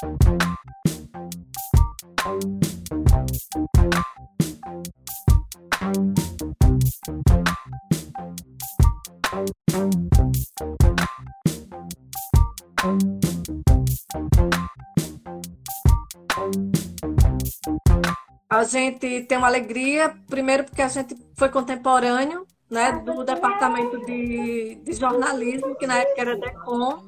A gente tem uma alegria, primeiro porque a gente foi contemporâneo, né, do departamento de, de jornalismo, que na época era DECOM.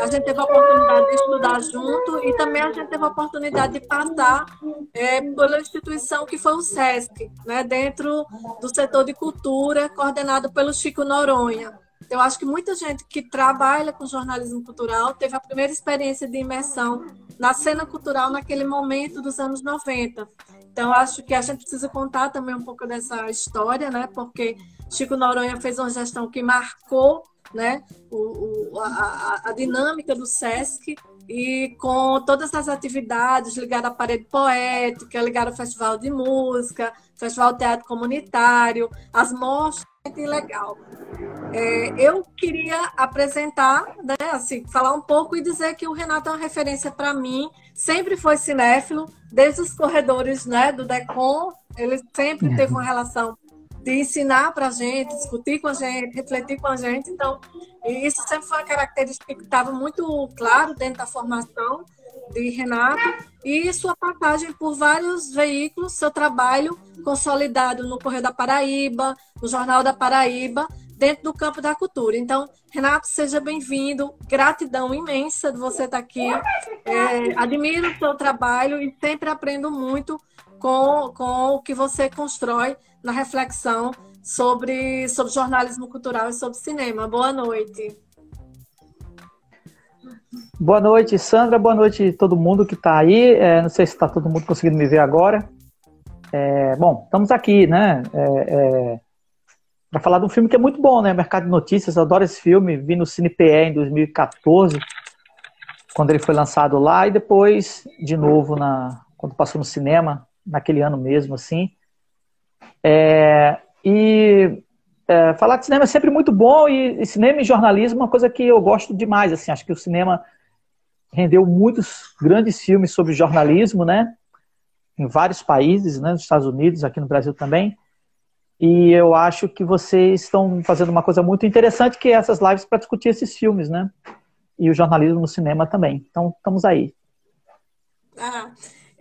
A gente teve a oportunidade de estudar junto e também a gente teve a oportunidade de passar é, pela instituição que foi o SESC, né, dentro do setor de cultura, coordenado pelo Chico Noronha. Eu acho que muita gente que trabalha com jornalismo cultural teve a primeira experiência de imersão na cena cultural naquele momento dos anos 90. Então, acho que a gente precisa contar também um pouco dessa história, né? Porque Chico Noronha fez uma gestão que marcou né, o, o a, a, dinâmica do SESC e com todas as atividades ligadas à parede poética, ligadas ao Festival de Música, Festival de Teatro Comunitário, as mostras, legal. É, eu queria apresentar, né, assim, falar um pouco e dizer que o Renato é uma referência para mim, sempre foi cinéfilo, desde os corredores né, do DECOM, ele sempre uhum. teve uma relação de ensinar para a gente, discutir com a gente, refletir com a gente. Então, isso sempre foi uma característica que estava muito claro dentro da formação de Renato e sua passagem por vários veículos, seu trabalho consolidado no Correio da Paraíba, no Jornal da Paraíba, dentro do campo da cultura. Então, Renato, seja bem-vindo. Gratidão imensa de você estar aqui. É, admiro o seu trabalho e sempre aprendo muito com, com o que você constrói na reflexão sobre, sobre jornalismo cultural e sobre cinema. Boa noite. Boa noite, Sandra. Boa noite todo mundo que está aí. É, não sei se está todo mundo conseguindo me ver agora. É, bom, estamos aqui, né? É, é para falar de um filme que é muito bom, né? Mercado de Notícias, adoro esse filme. Vi no CinePE em 2014, quando ele foi lançado lá, e depois, de novo, na, quando passou no cinema, naquele ano mesmo, assim. É, e é, falar de cinema é sempre muito bom, e, e, cinema e jornalismo é uma coisa que eu gosto demais, assim. Acho que o cinema rendeu muitos grandes filmes sobre jornalismo, né? Em vários países, né? Nos Estados Unidos, aqui no Brasil também. E eu acho que vocês estão fazendo uma coisa muito interessante, que é essas lives para discutir esses filmes, né? E o jornalismo no cinema também. Então, estamos aí. Ah,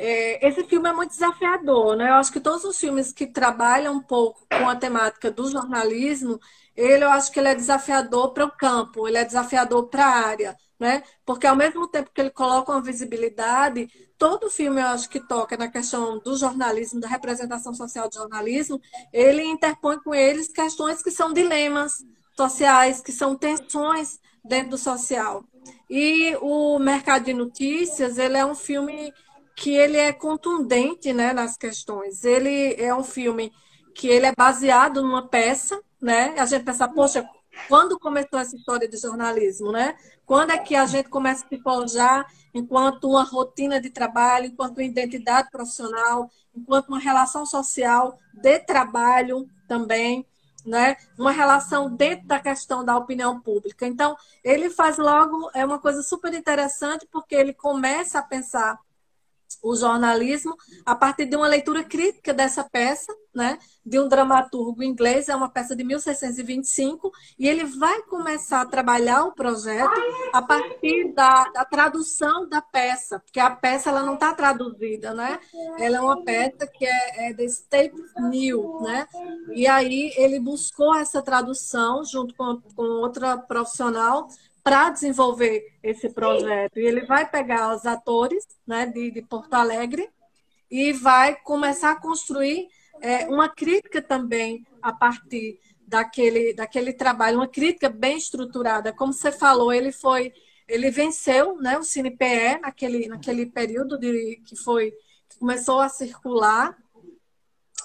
é, esse filme é muito desafiador, né? Eu acho que todos os filmes que trabalham um pouco com a temática do jornalismo, ele eu acho que ele é desafiador para o campo, ele é desafiador para a área, né? Porque ao mesmo tempo que ele coloca uma visibilidade, todo filme eu acho que toca na questão do jornalismo, da representação social do jornalismo, ele interpõe com eles questões que são dilemas sociais, que são tensões dentro do social. E o Mercado de Notícias, ele é um filme que ele é contundente, né, nas questões. Ele é um filme que ele é baseado numa peça, né? A gente pensa, poxa, quando começou essa história de jornalismo, né? Quando é que a gente começa a se forjar enquanto uma rotina de trabalho, enquanto uma identidade profissional, enquanto uma relação social de trabalho também, né? Uma relação dentro da questão da opinião pública. Então, ele faz logo é uma coisa super interessante porque ele começa a pensar o jornalismo a partir de uma leitura crítica dessa peça, né, de um dramaturgo inglês, é uma peça de 1625, e ele vai começar a trabalhar o projeto a partir da, da tradução da peça, porque a peça ela não está traduzida, né? Ela é uma peça que é, é de State New, né? E aí ele buscou essa tradução junto com, com outra profissional para desenvolver esse projeto. E ele vai pegar os atores né, de, de Porto Alegre e vai começar a construir é, uma crítica também a partir daquele, daquele trabalho, uma crítica bem estruturada. Como você falou, ele foi, ele venceu né, o CinePE naquele, naquele período de, que foi que começou a circular.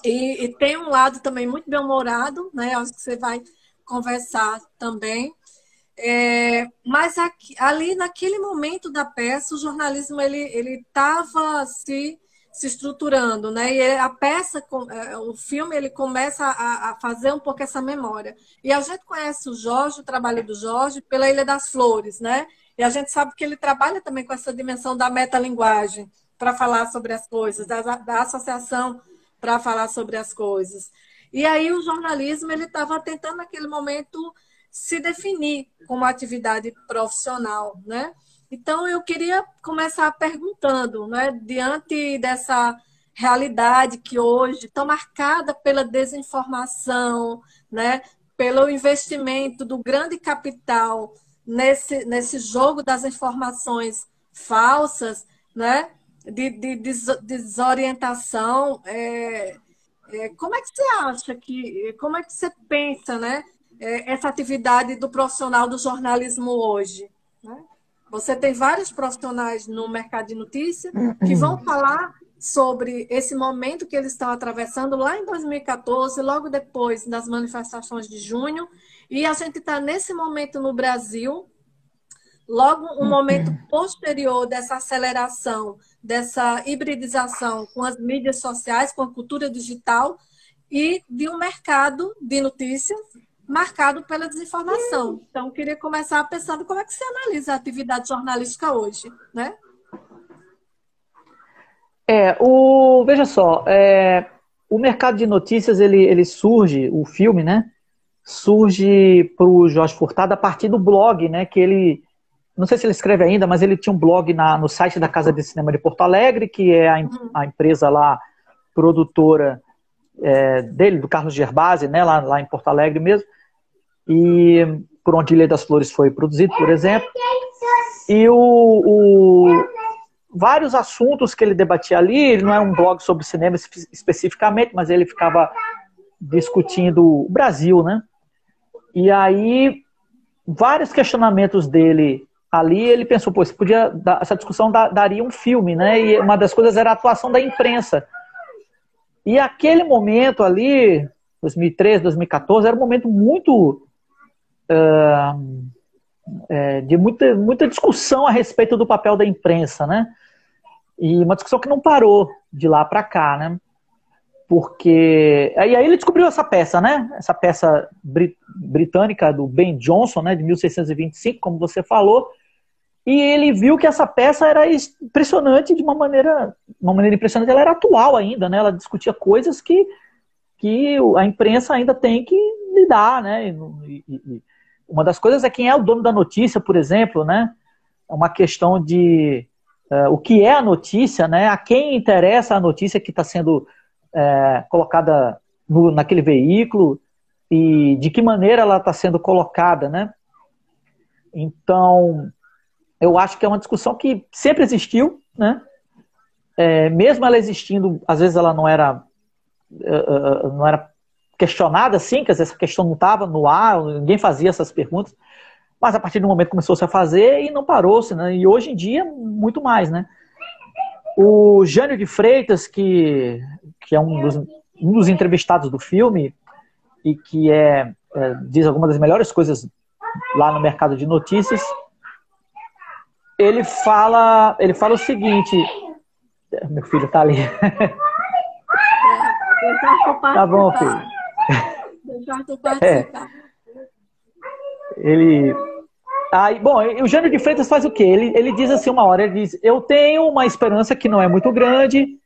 E, e tem um lado também muito bem-humorado, né? Acho que você vai conversar também. É, mas aqui, ali naquele momento da peça, o jornalismo ele ele estava se se estruturando, né? E a peça, é, o filme, ele começa a, a, fazer um pouco essa memória. E a gente conhece o Jorge, o trabalho do Jorge, pela Ilha das Flores, né? E a gente sabe que ele trabalha também com essa dimensão da metalinguagem para falar sobre as coisas, da, da associação para falar sobre as coisas. E aí o jornalismo ele estava tentando naquele momento se definir como atividade profissional, né? Então eu queria começar perguntando, né, diante dessa realidade que hoje está marcada pela desinformação, né, pelo investimento do grande capital nesse, nesse jogo das informações falsas, né, de, de, de desorientação. É, é, como é que você acha que, como é que você pensa, né, essa atividade do profissional do jornalismo hoje? Né? Você tem vários profissionais no mercado de notícia que vão falar sobre esse momento que eles estão atravessando lá em 2014, logo depois das manifestações de junho, e a gente está nesse momento no Brasil, logo um momento posterior dessa aceleração, dessa hibridização com as mídias sociais, com a cultura digital e de um mercado de notícias marcado pela desinformação. Então, queria começar pensando como é que você analisa a atividade jornalística hoje, né? É, o, veja só, é, o mercado de notícias, ele, ele surge, o filme, né? Surge para o Jorge Furtado a partir do blog, né? Que ele, não sei se ele escreve ainda, mas ele tinha um blog na, no site da Casa de Cinema de Porto Alegre, que é a, uhum. a empresa lá, produtora é, dele, do Carlos Gerbasi, né? Lá, lá em Porto Alegre mesmo. E por onde Ilha das Flores foi produzido, por exemplo. E o, o vários assuntos que ele debatia ali. Ele não é um blog sobre cinema especificamente, mas ele ficava discutindo o Brasil, né? E aí, vários questionamentos dele ali, ele pensou, pô, podia essa discussão daria um filme, né? E uma das coisas era a atuação da imprensa. E aquele momento ali, 2013, 2014, era um momento muito uh, é, de muita, muita discussão a respeito do papel da imprensa, né? E uma discussão que não parou de lá para cá, né? Porque. E aí ele descobriu essa peça, né? Essa peça brit britânica do Ben Jonson, né? De 1625, como você falou. E ele viu que essa peça era impressionante de uma maneira. Uma maneira impressionante, ela era atual ainda, né? Ela discutia coisas que, que a imprensa ainda tem que lidar, né? E, e, uma das coisas é quem é o dono da notícia, por exemplo, né? É uma questão de uh, o que é a notícia, né? A quem interessa a notícia que está sendo uh, colocada no, naquele veículo e de que maneira ela está sendo colocada, né? Então, eu acho que é uma discussão que sempre existiu, né? É, mesmo ela existindo, às vezes ela não era, uh, não era questionada assim, que essa questão não estava no ar, ninguém fazia essas perguntas. Mas a partir do momento começou-se a fazer e não parou-se, né? E hoje em dia, muito mais, né? O Jânio de Freitas, que, que é um dos, um dos entrevistados do filme e que é, é, diz algumas das melhores coisas lá no mercado de notícias, ele fala, ele fala o seguinte, meu filho tá ali. tá bom, filho. É. Ele Aí, bom, o Jânio de Freitas faz o quê? Ele, ele diz assim uma hora, ele diz, eu tenho uma esperança que não é muito grande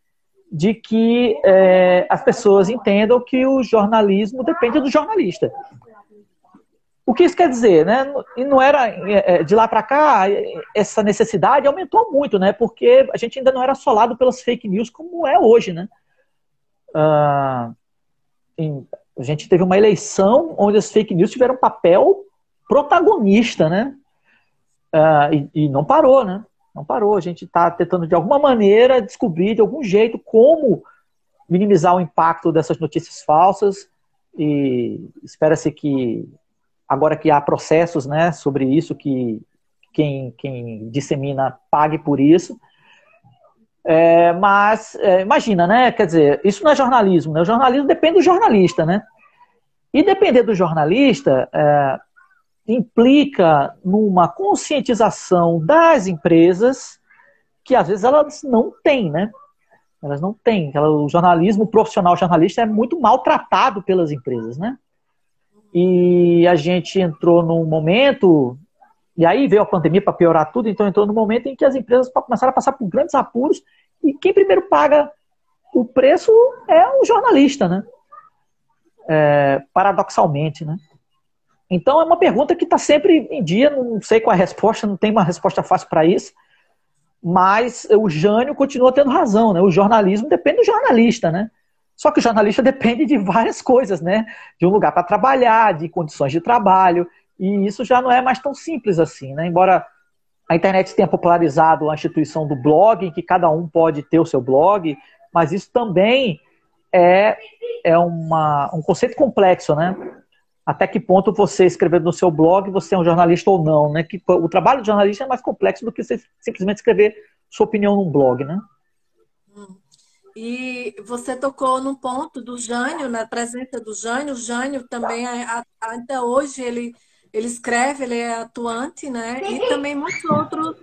de que é, as pessoas entendam que o jornalismo depende do jornalista. O que isso quer dizer, né? E não era é, de lá para cá essa necessidade aumentou muito, né? Porque a gente ainda não era assolado pelas fake news como é hoje, né? Ah, a gente teve uma eleição onde as fake news tiveram um papel protagonista, né? Uh, e, e, não parou, né? Não parou. A gente está tentando, de alguma maneira, descobrir de algum jeito como minimizar o impacto dessas notícias falsas e espera-se que, agora que há processos né, sobre isso, que quem, quem dissemina pague por isso. É, mas, é, imagina, né? Quer dizer, isso não é jornalismo, né? O jornalismo depende do jornalista, né? E depender do jornalista, é, implica numa conscientização das empresas que às vezes elas não têm, né? Elas não têm. O jornalismo, o profissional jornalista é muito maltratado pelas empresas, né? E a gente entrou num momento E aí veio a pandemia para piorar tudo, então entrou no momento em que as empresas começaram a passar por grandes apuros e quem primeiro paga o preço é o jornalista, né? É, paradoxalmente, né? Então é uma pergunta que está sempre em dia, não sei qual é a resposta, não tem uma resposta fácil para isso, mas o Jânio continua tendo razão, né? O jornalismo depende do jornalista, né? Só que o jornalista depende de várias coisas, né? De um lugar para trabalhar, de condições de trabalho, e isso já não é mais tão simples assim, né? Embora a internet tenha popularizado a instituição do blog, em que cada um pode ter o seu blog, mas isso também é, é uma, um conceito complexo, né? Até que ponto você escrevendo no seu blog, você é um jornalista ou não, né? Que o trabalho de jornalista é mais complexo do que você simplesmente escrever sua opinião num blog, né? Hum. E você tocou num ponto do Jânio, na presença do Jânio. O Jânio também, até hoje, ele, ele escreve, ele é atuante, né? E também muitos outros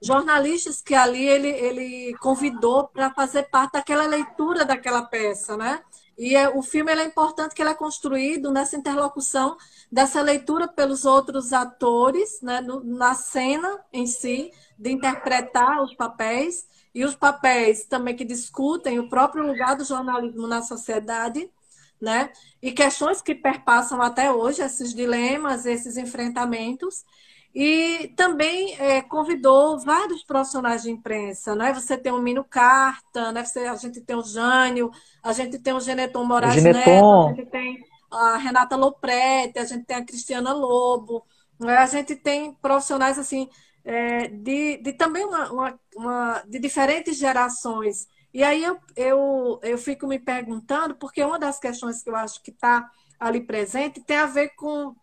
jornalistas que ali ele, ele convidou para fazer parte daquela leitura daquela peça, né? E é, o filme é importante que ele é construído nessa interlocução dessa leitura pelos outros atores, né, no, na cena em si, de interpretar os papéis, e os papéis também que discutem o próprio lugar do jornalismo na sociedade, né? E questões que perpassam até hoje esses dilemas, esses enfrentamentos. E também é, convidou vários profissionais de imprensa, né? Você tem o Mino Carta, né? Você, a gente tem o Jânio, a gente tem o Geneton Moraes Geneton. Neto, a gente tem a Renata Loprete, a gente tem a Cristiana Lobo, né? a gente tem profissionais assim é, de, de também uma, uma, uma, de diferentes gerações. E aí eu, eu, eu fico me perguntando, porque uma das questões que eu acho que está ali presente tem a ver com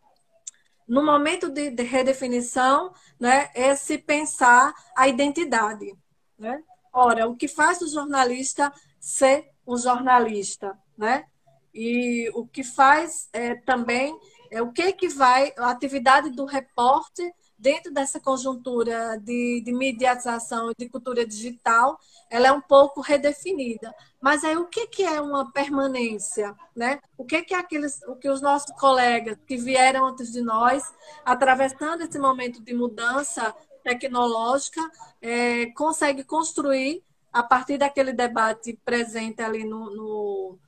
no momento de, de redefinição, né, é se pensar a identidade. Né? Ora, o que faz o jornalista ser um jornalista, né? E o que faz é, também é o que que vai a atividade do repórter dentro dessa conjuntura de, de mediatização e de cultura digital, ela é um pouco redefinida. Mas aí o que, que é uma permanência? Né? O que, que é aqueles, o que os nossos colegas que vieram antes de nós, atravessando esse momento de mudança tecnológica, é, consegue construir a partir daquele debate presente ali no, no,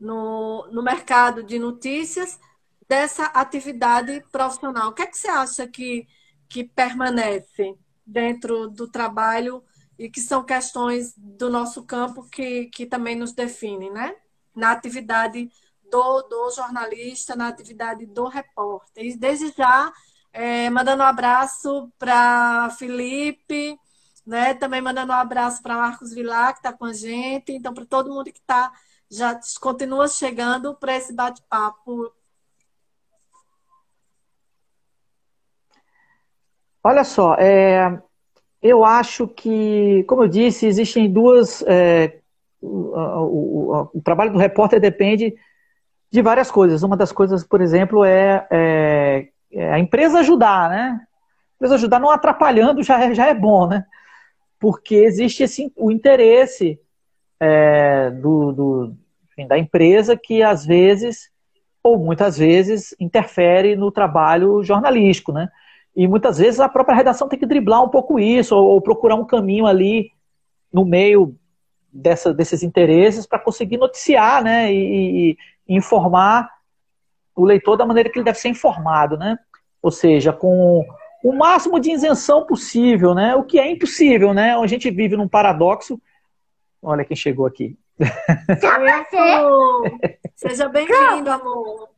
no, no mercado de notícias, dessa atividade profissional. O que é que você acha que, que permanece dentro do trabalho e que são questões do nosso campo que, que também nos definem, né? Na atividade do, do jornalista, na atividade do repórter. E desde já, é, mandando um abraço para Felipe, né? Também mandando um abraço para Marcos Vilar, que está com a gente. Então, para todo mundo que está já continua chegando para esse bate-papo Olha só, é, eu acho que, como eu disse, existem duas. É, o, o, o, trabalho do repórter depende de várias coisas. Uma das coisas, por exemplo, é, é, é a empresa ajudar, né? A empresa ajudar não atrapalhando já é, já é bom, né? Porque existe assim, o interesse é, do, do enfim, da empresa que às vezes, ou muitas vezes, interfere no trabalho jornalístico, né? E muitas vezes a própria redação tem que driblar um pouco isso, ou, ou procurar um caminho ali no meio dessa, desses interesses para conseguir noticiar né, e, e, informar o leitor da maneira que ele deve ser informado. Né? Ou seja, com o máximo de isenção possível, né? o que é impossível. Né? A gente vive num paradoxo. Olha quem chegou aqui. Seja bem-vindo, amor.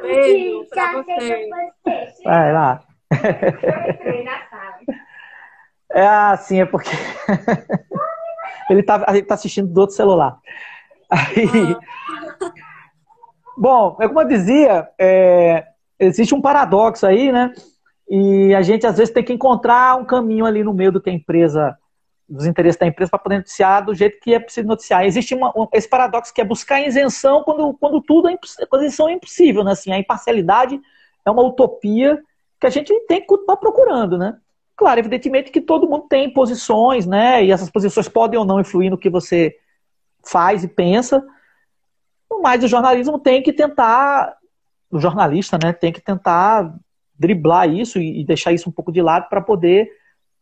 Beijo pra você. Vai lá. É assim, é porque ele está ele tá assistindo do outro celular. Aí... Bom, é como eu dizia, é, existe um paradoxo aí, né? E a gente às vezes tem que encontrar um caminho ali no meio do que a empresa, dos interesses da empresa, para poder noticiar do jeito que é preciso noticiar. Existe uma, um, esse paradoxo que é buscar isenção quando, quando tudo é, quando isenção é impossível, né? Assim, a imparcialidade é uma utopia que a gente tem que continuar procurando, né? Claro, evidentemente que todo mundo tem posições, né? E essas posições podem ou não influir no que você faz e pensa, mas o jornalismo tem que tentar, o jornalista, né, tem que tentar driblar isso e, deixar isso um pouco de lado para poder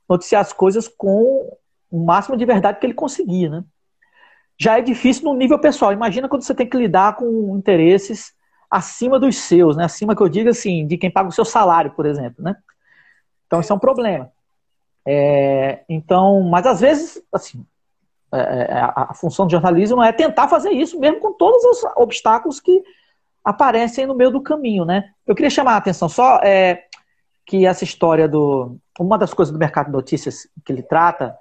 noticiar as coisas com o máximo de verdade que ele conseguir, né? Já é difícil no nível pessoal. Imagina quando você tem que lidar com interesses acima dos seus, né? Acima que eu digo assim, de quem paga o seu salário, por exemplo, né? Então isso é um problema. É, então, mas às vezes, assim, é, é, a, a, função do jornalismo é tentar fazer isso, mesmo com todos os obstáculos que aparecem no meio do caminho, né? Eu queria chamar a atenção só é, que essa história do. Uma das coisas do mercado de notícias que ele trata,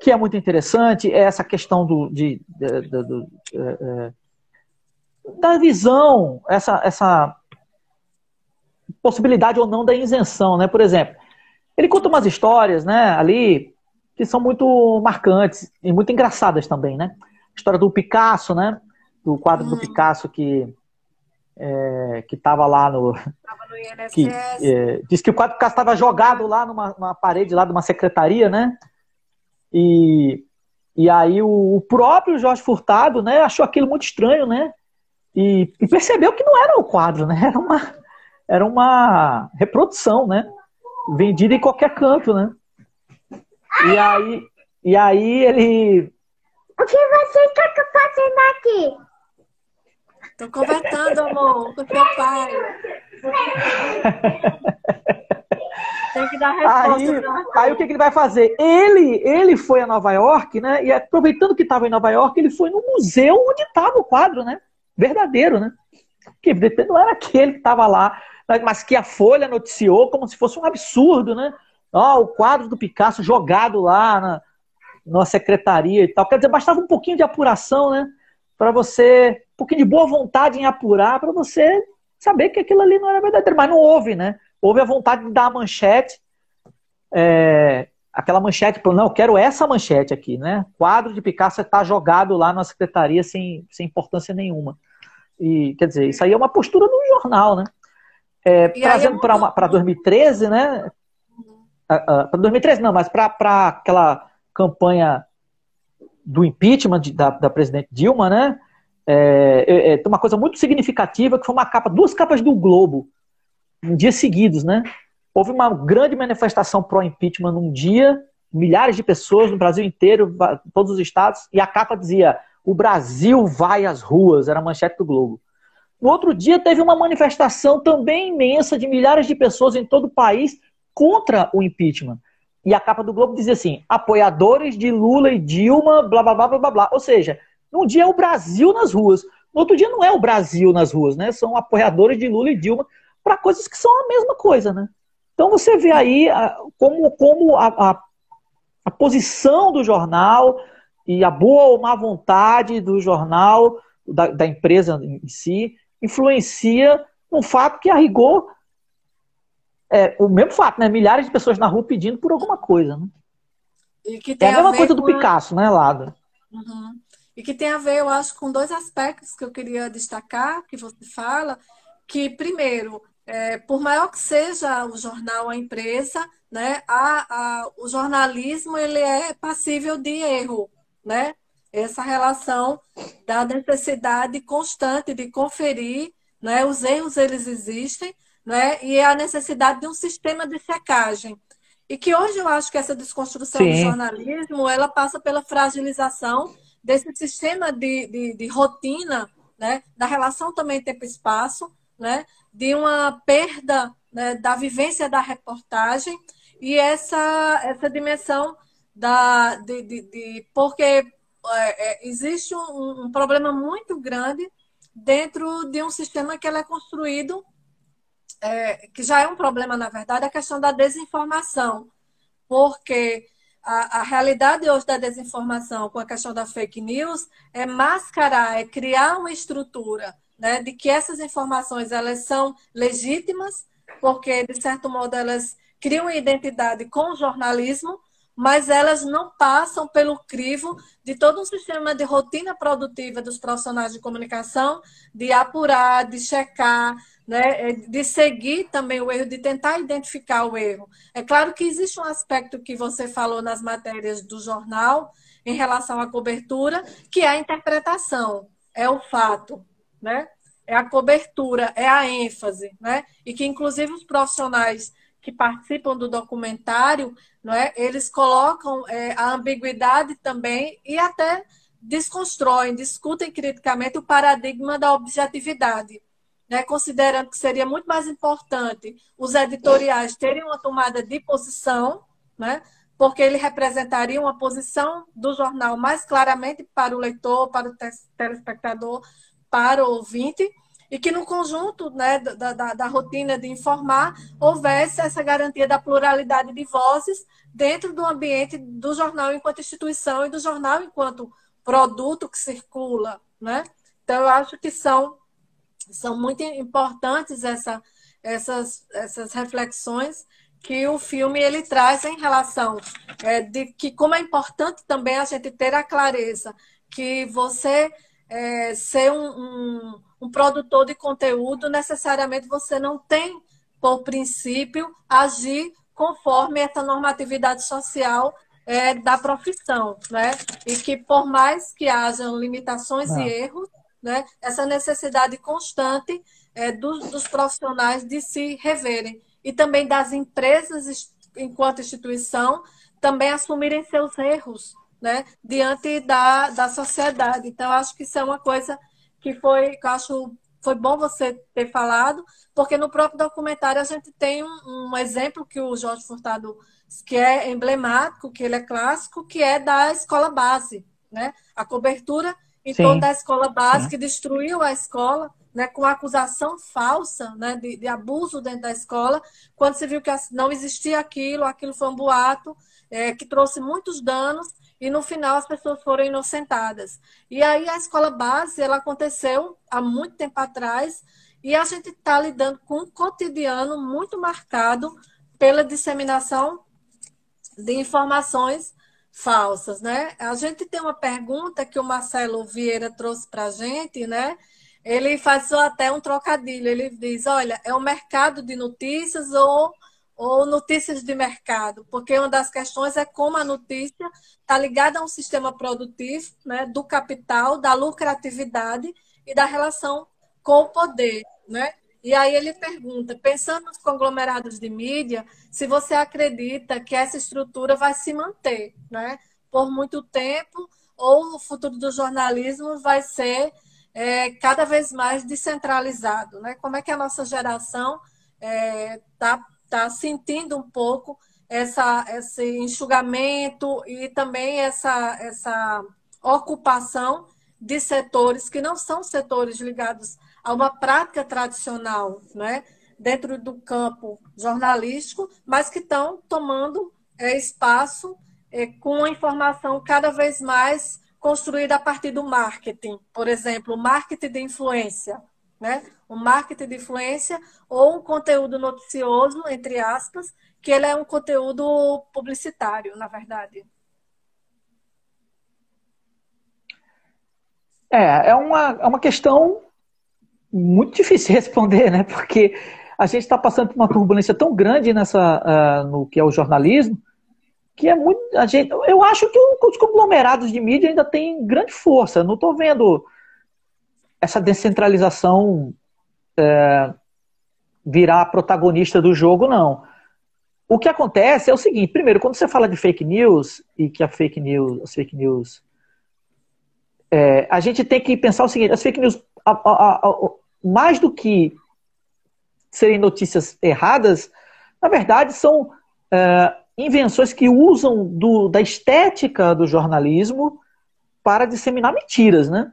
que é muito interessante, é essa questão do, de, de, de, de é, é, da visão, essa, essa possibilidade ou não da isenção, né? Por exemplo, ele conta umas histórias, né, ali, que são muito marcantes e muito engraçadas também, né? A história do Picasso, né? Do quadro do hum. Picasso que é, que estava lá no. Tava no INSS. Que, é, diz que o quadro Picasso estava jogado lá numa, numa, parede lá de uma secretaria, né? E, e aí o, o, próprio Jorge Furtado, né, achou aquilo muito estranho, né? E, e, percebeu que não era o quadro, né? Era uma, era uma reprodução, né? Vendida em qualquer canto, né? E aí, e aí ele. O que você está fazendo aqui? Tô conversando, amor, com seu pai. Tem que dar resposta. Aí, aí o que, que, ele vai fazer? Ele, ele foi a Nova York, né? E aproveitando que estava em Nova York, ele foi no museu onde estava o quadro, né? Verdadeiro, né? Que não era aquele que estava lá, mas que a Folha noticiou como se fosse um absurdo, né? Ó, oh, o quadro do Picasso jogado lá na, na secretaria e tal. Quer dizer, bastava um pouquinho de apuração, né? Para você um pouquinho de boa vontade em apurar para você saber que aquilo ali não era verdadeiro. Mas não houve, né? Houve a vontade de dar a manchete, é, aquela manchete, não, eu quero essa manchete aqui, né? Quadro de Picasso está jogado lá na secretaria sem, sem importância nenhuma. E, quer dizer, isso aí é uma postura do jornal, né? É, trazendo é para 2013, né? Para 2013 não, mas para aquela campanha do impeachment de, da, da presidente Dilma, né? É, é, é, uma coisa muito significativa que foi uma capa, duas capas do Globo, em dias seguidos, né? Houve uma grande manifestação pró-impeachment num dia, milhares de pessoas no Brasil inteiro, todos os estados, e a capa dizia: o Brasil vai às ruas, era a manchete do Globo. No outro dia teve uma manifestação também imensa de milhares de pessoas em todo o país contra o impeachment. E a capa do Globo dizia assim: apoiadores de Lula e Dilma, blá blá blá blá blá. Ou seja, num dia é o Brasil nas ruas, no outro dia não é o Brasil nas ruas, né? São apoiadores de Lula e Dilma para coisas que são a mesma coisa, né? Então você vê aí como, como a, a, a, posição do jornal e a boa ou má vontade do jornal, da, da empresa em si, influencia um fato que a rigor é o mesmo fato, né? Milhares de pessoas na rua pedindo por alguma coisa, né? é a mesma a coisa do Picasso, né, Lado? Uhum e que tem a ver, eu acho, com dois aspectos que eu queria destacar, que você fala, que, primeiro, é, por maior que seja o jornal, a empresa, né, a, a, o jornalismo ele é passível de erro, né? Essa relação da necessidade constante de conferir, né? Os erros eles existem, né? E a necessidade de um sistema de secagem. E que hoje eu acho que essa desconstrução Sim. do jornalismo ela passa pela fragilização desse sistema de, de, de rotina, né, da relação também tempo-espaço, né, de uma perda né, da vivência da reportagem e essa, essa dimensão da, de, de, de porque é, é, existe um, um, problema muito grande dentro de um sistema que ele é construído, é, que já é um problema, na verdade, a questão da desinformação. Porque a, a, realidade hoje da desinformação com a questão da fake news é mascarar, é criar uma estrutura né, de que essas informações elas são legítimas, porque, de certo modo, elas criam uma identidade com o jornalismo, mas elas não passam pelo crivo de todo um sistema de rotina produtiva dos profissionais de comunicação, de apurar, de checar, né, é de seguir também o erro, de tentar identificar o erro. É claro que existe um aspecto que você falou nas matérias do jornal em relação à cobertura, que é a interpretação, é o fato, né? é a cobertura, é a ênfase, né? E que inclusive os profissionais que participam do documentário, não é? Eles colocam é, a ambiguidade também e até desconstroem, discutem criticamente o paradigma da objetividade, né? Considerando que seria muito mais importante os editoriais terem uma tomada de posição, né? Porque ele representaria uma posição do jornal mais claramente para o leitor, para o telespectador, para o ouvinte, e que no conjunto né, da, da, da, rotina de informar houvesse essa garantia da pluralidade de vozes dentro do ambiente do jornal enquanto instituição e do jornal enquanto produto que circula. Né? Então, eu acho que são, são muito importantes essa, essas, essas reflexões que o filme ele traz em relação é, de que como é importante também a gente ter a clareza que você é, ser um, um, um, produtor de conteúdo, necessariamente você não tem, por princípio, agir conforme essa normatividade social é, da profissão, né? E que por mais que hajam limitações não. e erros, né, essa necessidade constante é, dos, dos profissionais de se reverem e também das empresas enquanto instituição também assumirem seus erros, né, diante da, da sociedade. Então, acho que isso é uma coisa que foi, que eu acho foi bom você ter falado, porque no próprio documentário a gente tem um, um, exemplo que o Jorge Furtado, que é emblemático, que ele é clássico, que é da escola base, né? A cobertura em Sim. torno da escola base, Sim. que destruiu a escola, né, com acusação falsa né, de, de, abuso dentro da escola, quando se viu que não existia aquilo, aquilo foi um boato, é, que trouxe muitos danos, e no final as pessoas foram inocentadas. E aí a escola base, ela aconteceu há muito tempo atrás e a gente está lidando com um cotidiano muito marcado pela disseminação de informações falsas, né? A gente tem uma pergunta que o Marcelo Vieira trouxe para a gente, né? Ele faz até um trocadilho. Ele diz: olha, é o mercado de notícias ou ou notícias de mercado, porque uma das questões é como a notícia está ligada a um sistema produtivo, né, do capital, da lucratividade e da relação com o poder, né? E aí ele pergunta, pensando nos conglomerados de mídia, se você acredita que essa estrutura vai se manter, né, por muito tempo, ou o futuro do jornalismo vai ser é, cada vez mais descentralizado, né? Como é que a nossa geração está é, tá está sentindo um pouco essa, esse enxugamento e também essa, essa ocupação de setores que não são setores ligados a uma prática tradicional, né? dentro do campo jornalístico, mas que estão tomando é, espaço é, com a informação cada vez mais construída a partir do marketing. Por exemplo, marketing de influência né? Um marketing de influência ou um conteúdo noticioso, entre aspas, que ele é um conteúdo publicitário, na verdade. É, é uma, é uma questão muito difícil de responder, né? Porque a gente está passando por uma turbulência tão grande nessa, uh, no que é o jornalismo, que é muito. A gente, eu acho que os conglomerados de mídia ainda têm grande força. Não estou vendo essa descentralização é, virar protagonista do jogo, não. O que acontece é o seguinte: primeiro, quando você fala de fake news e que a fake news, as fake news, é, a gente tem que pensar o seguinte: as fake news, a, a, a, mais do que serem notícias erradas, na verdade são é, invenções que usam do, da estética do jornalismo para disseminar mentiras, né?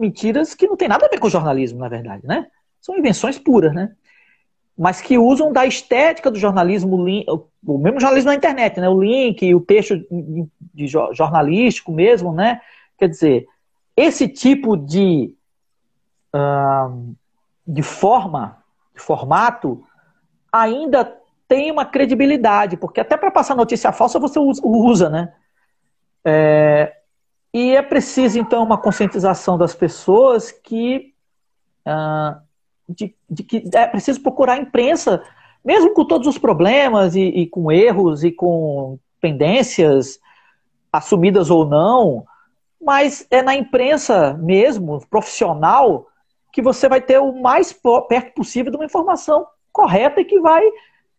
Mentiras que não tem nada a ver com jornalismo, na verdade, né? São invenções puras, né? Mas que usam da estética do jornalismo, o mesmo jornalismo na internet, né? O link, o texto jornalístico mesmo, né? Quer dizer, esse tipo de, de forma, de formato, ainda tem uma credibilidade, porque até para passar notícia falsa você usa, né? É, e é preciso, então, uma conscientização das pessoas que, uh, de, de, que é preciso procurar a imprensa, mesmo com todos os problemas e, e com erros e com pendências assumidas ou não, mas é na imprensa mesmo, profissional, que você vai ter o mais perto possível de uma informação correta e que vai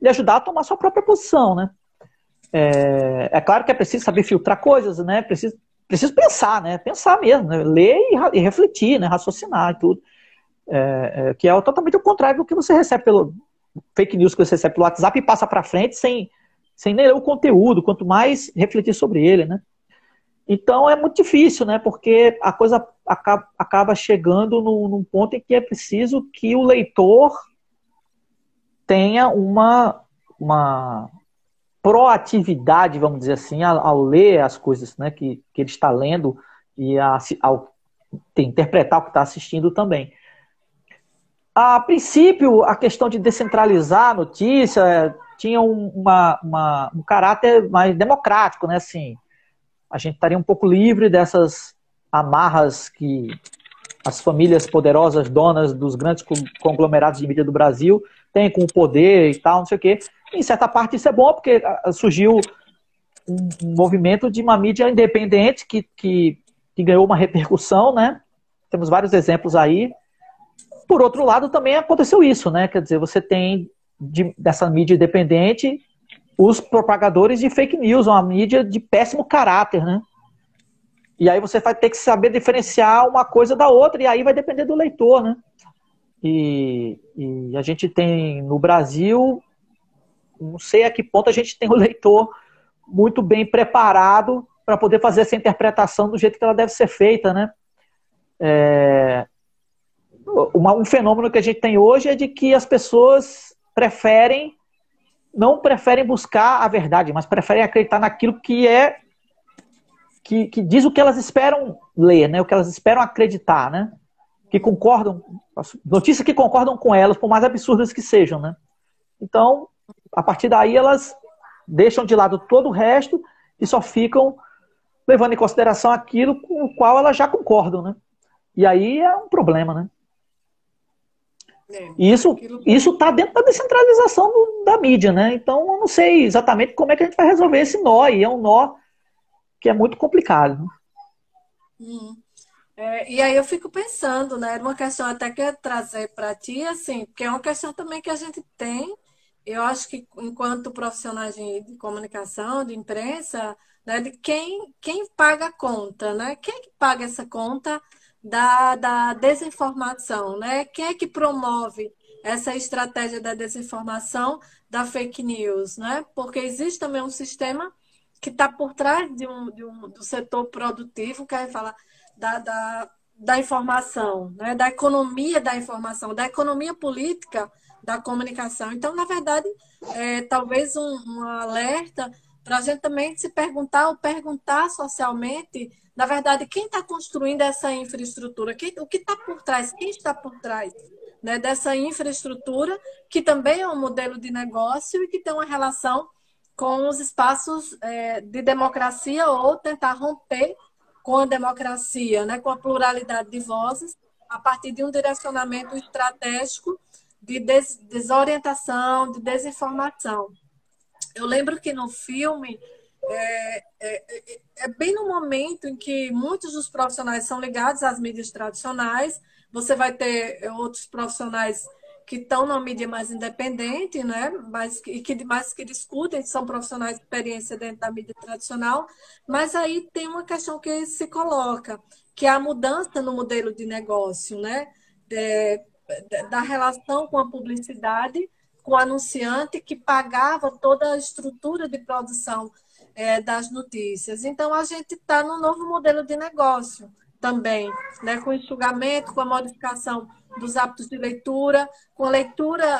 lhe ajudar a tomar sua própria posição, né? É, é claro que é preciso saber filtrar coisas, né? Preciso, preciso pensar, né? Pensar mesmo, né? ler e, e, refletir, né? Raciocinar e tudo. É, é, que é totalmente o contrário do que você recebe pelo fake news que você recebe pelo WhatsApp e passa para frente sem, sem nem ler o conteúdo, quanto mais refletir sobre ele, né? Então é muito difícil, né? Porque a coisa acaba, acaba chegando no, num ponto em que é preciso que o leitor tenha uma, uma proatividade, vamos dizer assim, ao, ao ler as coisas né, que, que ele está lendo e a, ao interpretar o que está assistindo também. A princípio, a questão de descentralizar a notícia tinha um, uma, uma, um caráter mais democrático, né? Assim, a gente estaria um pouco livre dessas amarras que as famílias poderosas, donas dos grandes conglomerados de mídia do Brasil, têm com o poder e tal, não sei o quê. Em certa parte isso é bom, porque ah, surgiu um, movimento de uma mídia independente que, que, que ganhou uma repercussão, né? Temos vários exemplos aí. Por outro lado, também aconteceu isso, né? Quer dizer, você tem de, dessa mídia independente os propagadores de fake news, uma mídia de péssimo caráter, né? E aí você vai ter que saber diferenciar uma coisa da outra, e aí vai depender do leitor, né? E, e a gente tem no Brasil, não sei a que ponto a gente tem o leitor muito bem preparado para poder fazer essa interpretação do jeito que ela deve ser feita, né? É, uma, um fenômeno que a gente tem hoje é de que as pessoas preferem não preferem buscar a verdade, mas preferem acreditar naquilo que é que, que diz o que elas esperam ler, né? O que elas esperam acreditar, né? Que concordam, notícias que concordam com elas, por mais absurdas que sejam, né? Então, a partir daí elas deixam de lado todo o resto e só ficam levando em consideração aquilo com o qual elas já concordam, né? E aí é um problema, né? É, isso isso está dentro da descentralização do, da mídia, né? Então eu não sei exatamente como é que a gente vai resolver esse nó. E é um nó que é muito complicado. Né? Hum. É, e aí eu fico pensando, né? Uma questão até que eu trazer para ti, assim, porque é uma questão também que a gente tem. Eu acho que enquanto profissionais de, comunicação, de imprensa, né, de quem, quem paga a conta, né? Quem é que paga essa conta? da, da desinformação, né? Quem é que promove essa estratégia da desinformação, da fake news, né? Porque existe também um sistema que está por trás de um, de um, do setor produtivo, que é falar da, da, da informação, né? da economia da informação, da economia política da comunicação. Então, na verdade, é, talvez um, um alerta para a gente também se perguntar ou perguntar socialmente na verdade, quem está construindo essa infraestrutura? Quem, o que está por trás? Quem está por trás né, dessa infraestrutura, que também é um modelo de negócio e que tem uma relação com os espaços é, de democracia ou tentar romper com a democracia, né, com a pluralidade de vozes, a partir de um direcionamento estratégico de des desorientação, de desinformação. Eu lembro que no filme é, é, é, é, bem no momento em que muitos dos profissionais são ligados às mídias tradicionais. Você vai ter outros profissionais que estão na mídia mais independente, né? Mas que, que mais que discutem, são profissionais de experiência dentro da mídia tradicional. Mas aí tem uma questão que se coloca, que é a mudança no modelo de negócio, né? De, da relação com a publicidade, com o anunciante que pagava toda a estrutura de produção é, das notícias. Então, a gente está no novo modelo de negócio também, né? com enxugamento, com a modificação dos hábitos de leitura, com a leitura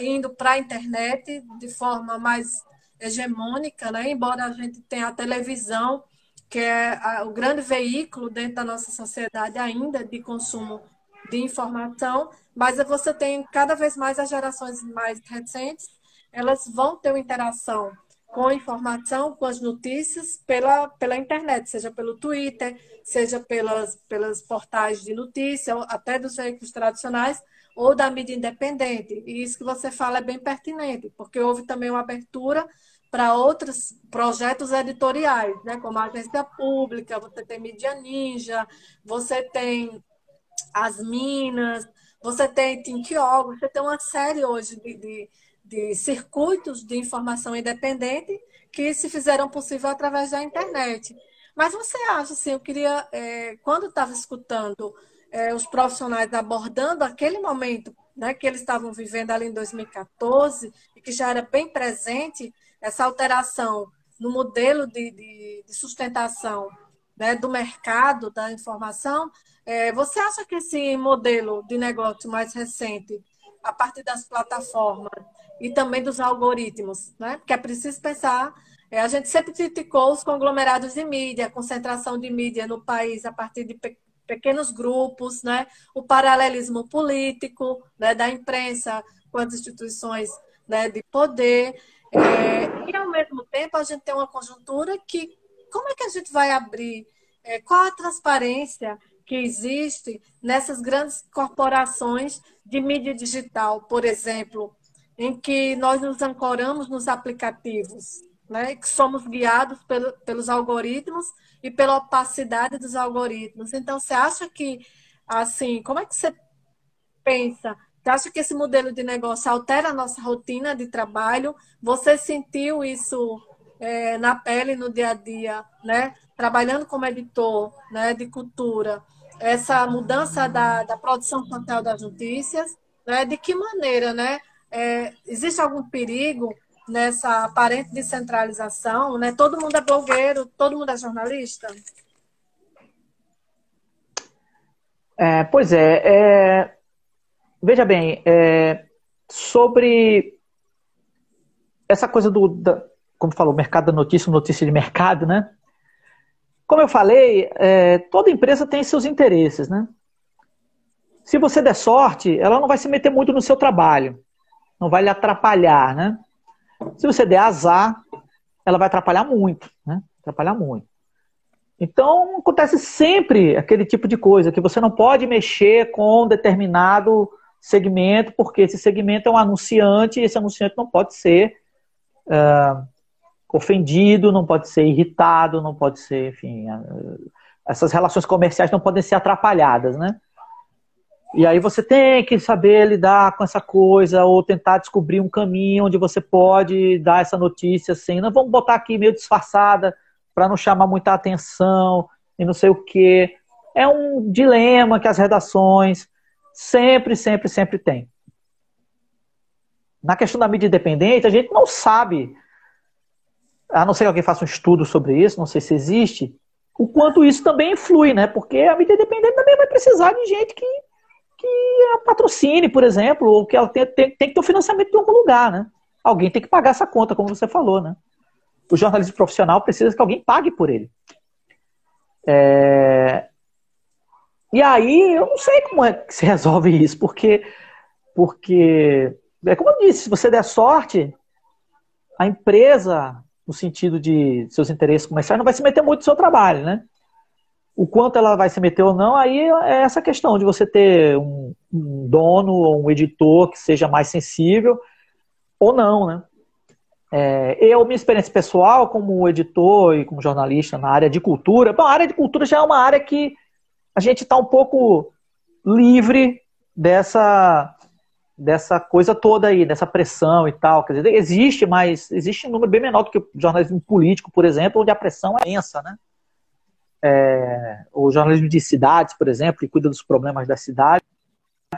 indo para a internet de forma mais hegemônica, né? embora a gente tenha a televisão, que é o grande veículo dentro da nossa sociedade ainda de consumo de informação, mas você tem cada vez mais as gerações mais recentes, elas vão ter uma interação com a informação, com as notícias pela, pela internet, seja pelo Twitter, seja pelas, pelas portais de notícia, até dos veículos tradicionais, ou da mídia independente. E isso que você fala é bem pertinente, porque houve também uma abertura para outros projetos editoriais, né? como a agência pública, você tem mídia ninja, você tem as minas, você tem Tintiog, você tem uma série hoje de, de, de circuitos de informação independente que se fizeram possível através da internet. Mas você acha, assim, eu queria, é, quando estava escutando é, os profissionais abordando aquele momento né, que eles estavam vivendo ali em 2014, e que já era bem presente essa alteração no modelo de, de, de sustentação né, do mercado da informação, é, você acha que esse modelo de negócio mais recente, a partir das plataformas e também dos algoritmos, né, porque é preciso pensar é, a gente sempre criticou os conglomerados de mídia, a concentração de mídia no país a partir de pe pequenos grupos, né? o paralelismo político né? da imprensa com as instituições né? de poder. É, e, ao mesmo tempo, a gente tem uma conjuntura que, como é que a gente vai abrir? É, qual a transparência que existe nessas grandes corporações de mídia digital, por exemplo, em que nós nos ancoramos nos aplicativos? né, que somos guiados pelo, pelos algoritmos e pela opacidade dos algoritmos. Então, você acha que, assim, como é que você pensa? Você acha que esse modelo de negócio altera a nossa rotina de trabalho? Você sentiu isso é, na pele, no dia a dia, né? Trabalhando como editor né, de cultura, essa mudança da, da produção total das notícias, né? De que maneira, né? É, existe algum perigo nessa aparente descentralização, né? Todo mundo é blogueiro, todo mundo é jornalista? É, pois é, é, veja bem, é, sobre essa coisa do, da, como falou, mercado da notícia, notícia de mercado, né? Como eu falei, é, toda empresa tem seus interesses, né? Se você der sorte, ela não vai se meter muito no seu trabalho, não vai lhe atrapalhar, né? Se você der azar, ela vai atrapalhar muito, né? Atrapalhar muito. Então, acontece sempre aquele tipo de coisa, que você não pode mexer com um determinado segmento, porque esse segmento é um anunciante e esse anunciante não pode ser uh, ofendido, não pode ser irritado, não pode ser, enfim, essas relações comerciais não podem ser atrapalhadas, né? E aí você tem que saber lidar com essa coisa ou tentar descobrir um caminho onde você pode dar essa notícia assim, não vamos botar aqui meio disfarçada para não chamar muita atenção e não sei o quê. É um dilema que as redações sempre, sempre, sempre têm. Na questão da mídia independente, a gente não sabe, a não ser que alguém faça um estudo sobre isso, não sei se existe, o quanto isso também influi, né? Porque a mídia independente também vai precisar de gente que que a patrocine, por exemplo, ou que ela tem, tem, tem que ter o financiamento de algum lugar, né? Alguém tem que pagar essa conta, como você falou, né? O jornalismo profissional precisa que alguém pague por ele. É... E aí, eu não sei como é que se resolve isso, porque, porque é como eu disse, se você der sorte, a empresa, no sentido de seus interesses comerciais, não vai se meter muito no seu trabalho, né? O quanto ela vai se meter ou não, aí é essa questão de você ter um, um dono ou um editor que seja mais sensível ou não, né? É, eu, minha experiência pessoal como editor e como jornalista na área de cultura, bom, a área de cultura já é uma área que a gente está um pouco livre dessa dessa coisa toda aí, dessa pressão e tal. Quer dizer, existe, mas existe um número bem menor do que o jornalismo político, por exemplo, onde a pressão é imensa, né? é, o jornalismo de cidades, por exemplo, que cuida dos problemas das cidades,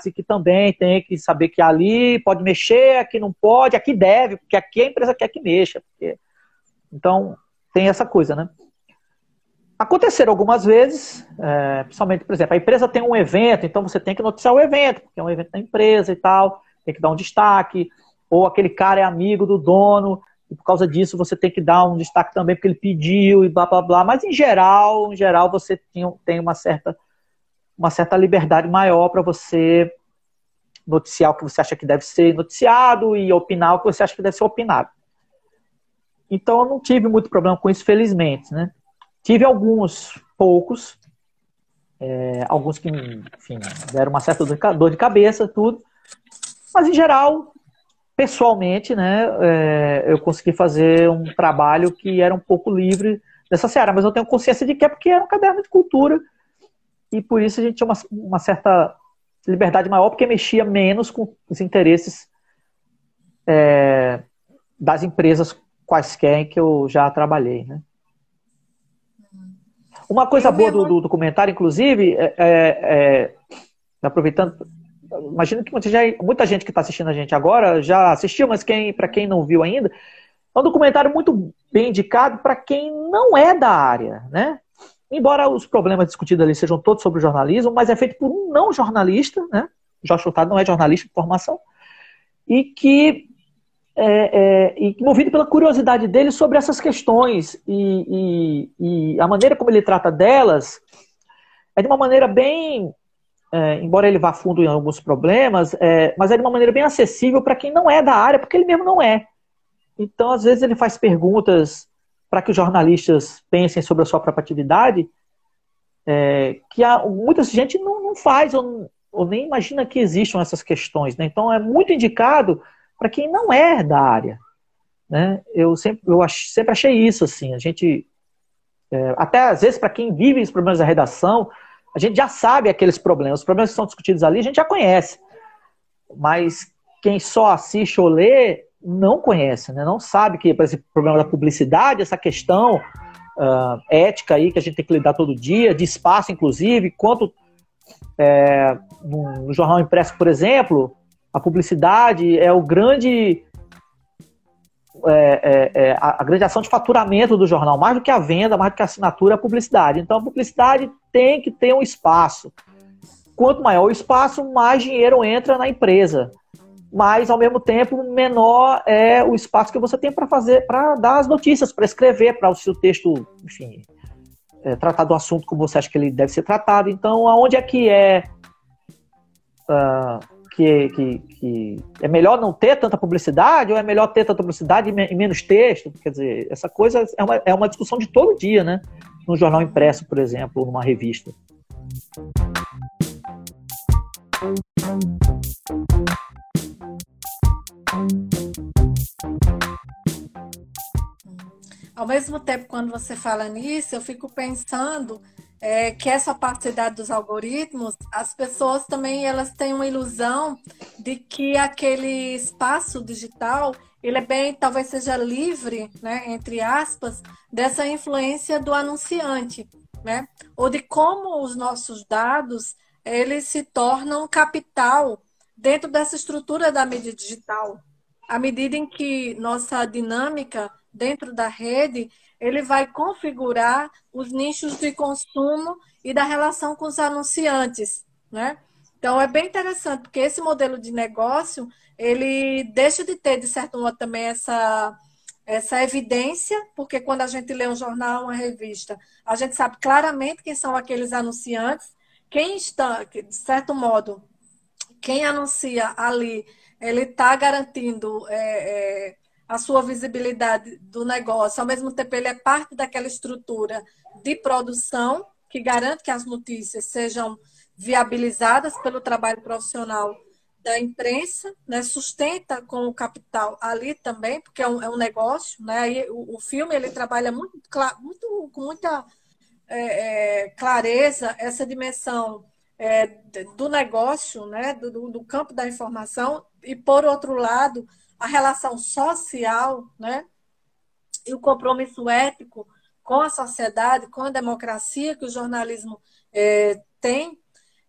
e que também tem que saber que ali pode mexer, aqui não pode, aqui deve, porque aqui a empresa quer que mexa. Porque... Então, tem essa coisa, né? Aconteceram algumas vezes, é, principalmente, por exemplo, a empresa tem um evento, então você tem que noticiar o evento, porque é um evento da empresa e tal, tem que dar um destaque, ou aquele cara é amigo do dono, e por causa disso você tem que dar um destaque também porque ele pediu e blá blá blá, mas em geral, em geral você tem uma certa uma certa liberdade maior para você noticiar o que você acha que deve ser noticiado e opinar o que você acha que deve ser opinado. Então eu não tive muito problema com isso, felizmente, né? Tive alguns, poucos, é, alguns que, enfim, deram uma certa dor de cabeça, tudo. Mas em geral, pessoalmente, né, é, eu consegui fazer um trabalho que era um pouco livre dessa seara, mas eu tenho consciência de que é porque era um caderno de cultura e por isso a gente tinha uma, uma certa liberdade maior, porque mexia menos com os interesses é, das empresas quaisquer em que eu já trabalhei, né? Uma coisa boa do, do documentário, inclusive, é, é, é, aproveitando, imagino que muita gente, muita gente que está assistindo a gente agora já assistiu, mas quem, para quem não viu ainda, é um documentário muito bem indicado para quem não é da área, né? Embora os problemas discutidos ali sejam todos sobre jornalismo, mas é feito por um não jornalista, né? Jorge Furtado não é jornalista de formação, e que é, é, e movido pela curiosidade dele sobre essas questões e, e, e, a maneira como ele trata delas é de uma maneira bem, é, embora ele vá fundo em alguns problemas, é, mas é de uma maneira bem acessível para quem não é da área, porque ele mesmo não é. Então, às vezes, ele faz perguntas para que os jornalistas pensem sobre a sua própria atividade, é, que há, muita gente não, não faz ou, ou, nem imagina que existam essas questões. Né? Então, é muito indicado para quem não é da área. Né? Eu, sempre, eu ach, sempre achei isso. assim. A gente, é, até às vezes, para quem vive os problemas da redação, a gente já sabe aqueles problemas. Os problemas que são discutidos ali, a gente já conhece. Mas quem só assiste ou lê não conhece, né? não sabe que, por exemplo, o problema da publicidade, essa questão uh, ética aí que a gente tem que lidar todo dia, de espaço, inclusive, quanto é, no, no, jornal impresso, por exemplo, a publicidade é o grande. É, é, é, a, grande ação de faturamento do jornal, mais do que a venda, mais do que a assinatura, é a publicidade. Então, a publicidade tem que ter um espaço. Quanto maior o espaço, mais dinheiro entra na empresa mas ao mesmo tempo menor é o espaço que você tem para fazer, para dar as notícias, para escrever, para o seu texto, enfim, é, tratar do assunto como você acha que ele deve ser tratado. Então, aonde é que é uh, que, que, que, é melhor não ter tanta publicidade ou é melhor ter tanta publicidade e, menos texto? Quer dizer, essa coisa é uma, é uma discussão de todo dia, né? No jornal impresso, por exemplo, ou numa revista. Ao mesmo tempo, quando você fala nisso, eu fico pensando é, que essa partilidade dos algoritmos, as pessoas também elas têm uma ilusão de que aquele espaço digital ele é bem, talvez seja livre, né, entre aspas, dessa influência do anunciante, né, ou de como os nossos dados eles se tornam capital dentro dessa estrutura da mídia digital. À medida em que nossa dinâmica dentro da rede, ele vai configurar os nichos de consumo e da relação com os anunciantes, né? Então é bem interessante, porque esse modelo de negócio, ele deixa de ter, de certo modo, também essa, essa evidência, porque quando a gente lê um jornal, uma revista, a gente sabe claramente quem são aqueles anunciantes, quem está, de certo modo, quem anuncia ali, ele está garantindo é, é, a sua visibilidade do negócio, ao mesmo tempo ele é parte daquela estrutura de produção que garante que as notícias sejam viabilizadas pelo trabalho profissional da imprensa, né, sustenta com o capital ali também, porque é um, é um negócio, né, Aí, o, o, filme ele trabalha muito, muito com muita é, é, clareza essa dimensão é, do negócio, né, do, do campo da informação, e por outro lado, a relação social, né? E o compromisso ético com a sociedade, com a democracia que o jornalismo é, tem.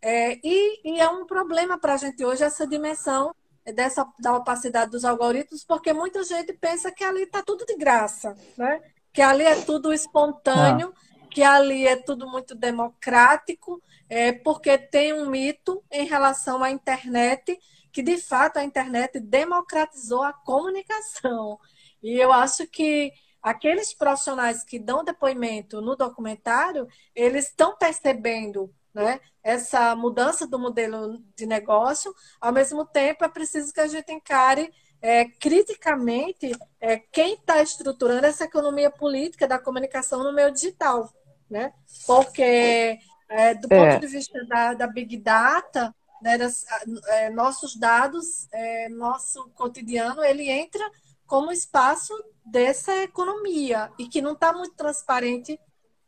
É, e, e, é um problema para a gente hoje essa dimensão dessa da opacidade dos algoritmos, porque muita gente pensa que ali está tudo de graça, né? que ali é tudo espontâneo, ah. que ali é tudo muito democrático, é, porque tem um mito em relação à internet que de fato a internet democratizou a comunicação. E eu acho que aqueles profissionais que dão depoimento no documentário, eles estão percebendo né, essa mudança do modelo de negócio. Ao mesmo tempo, é preciso que a gente encare é, criticamente é, quem está estruturando essa economia política da comunicação no meio digital. Né? Porque, é, do ponto é. de vista da, da Big Data, né, das, é, nossos dados, é, nosso cotidiano, ele entra como espaço dessa economia e que não está muito transparente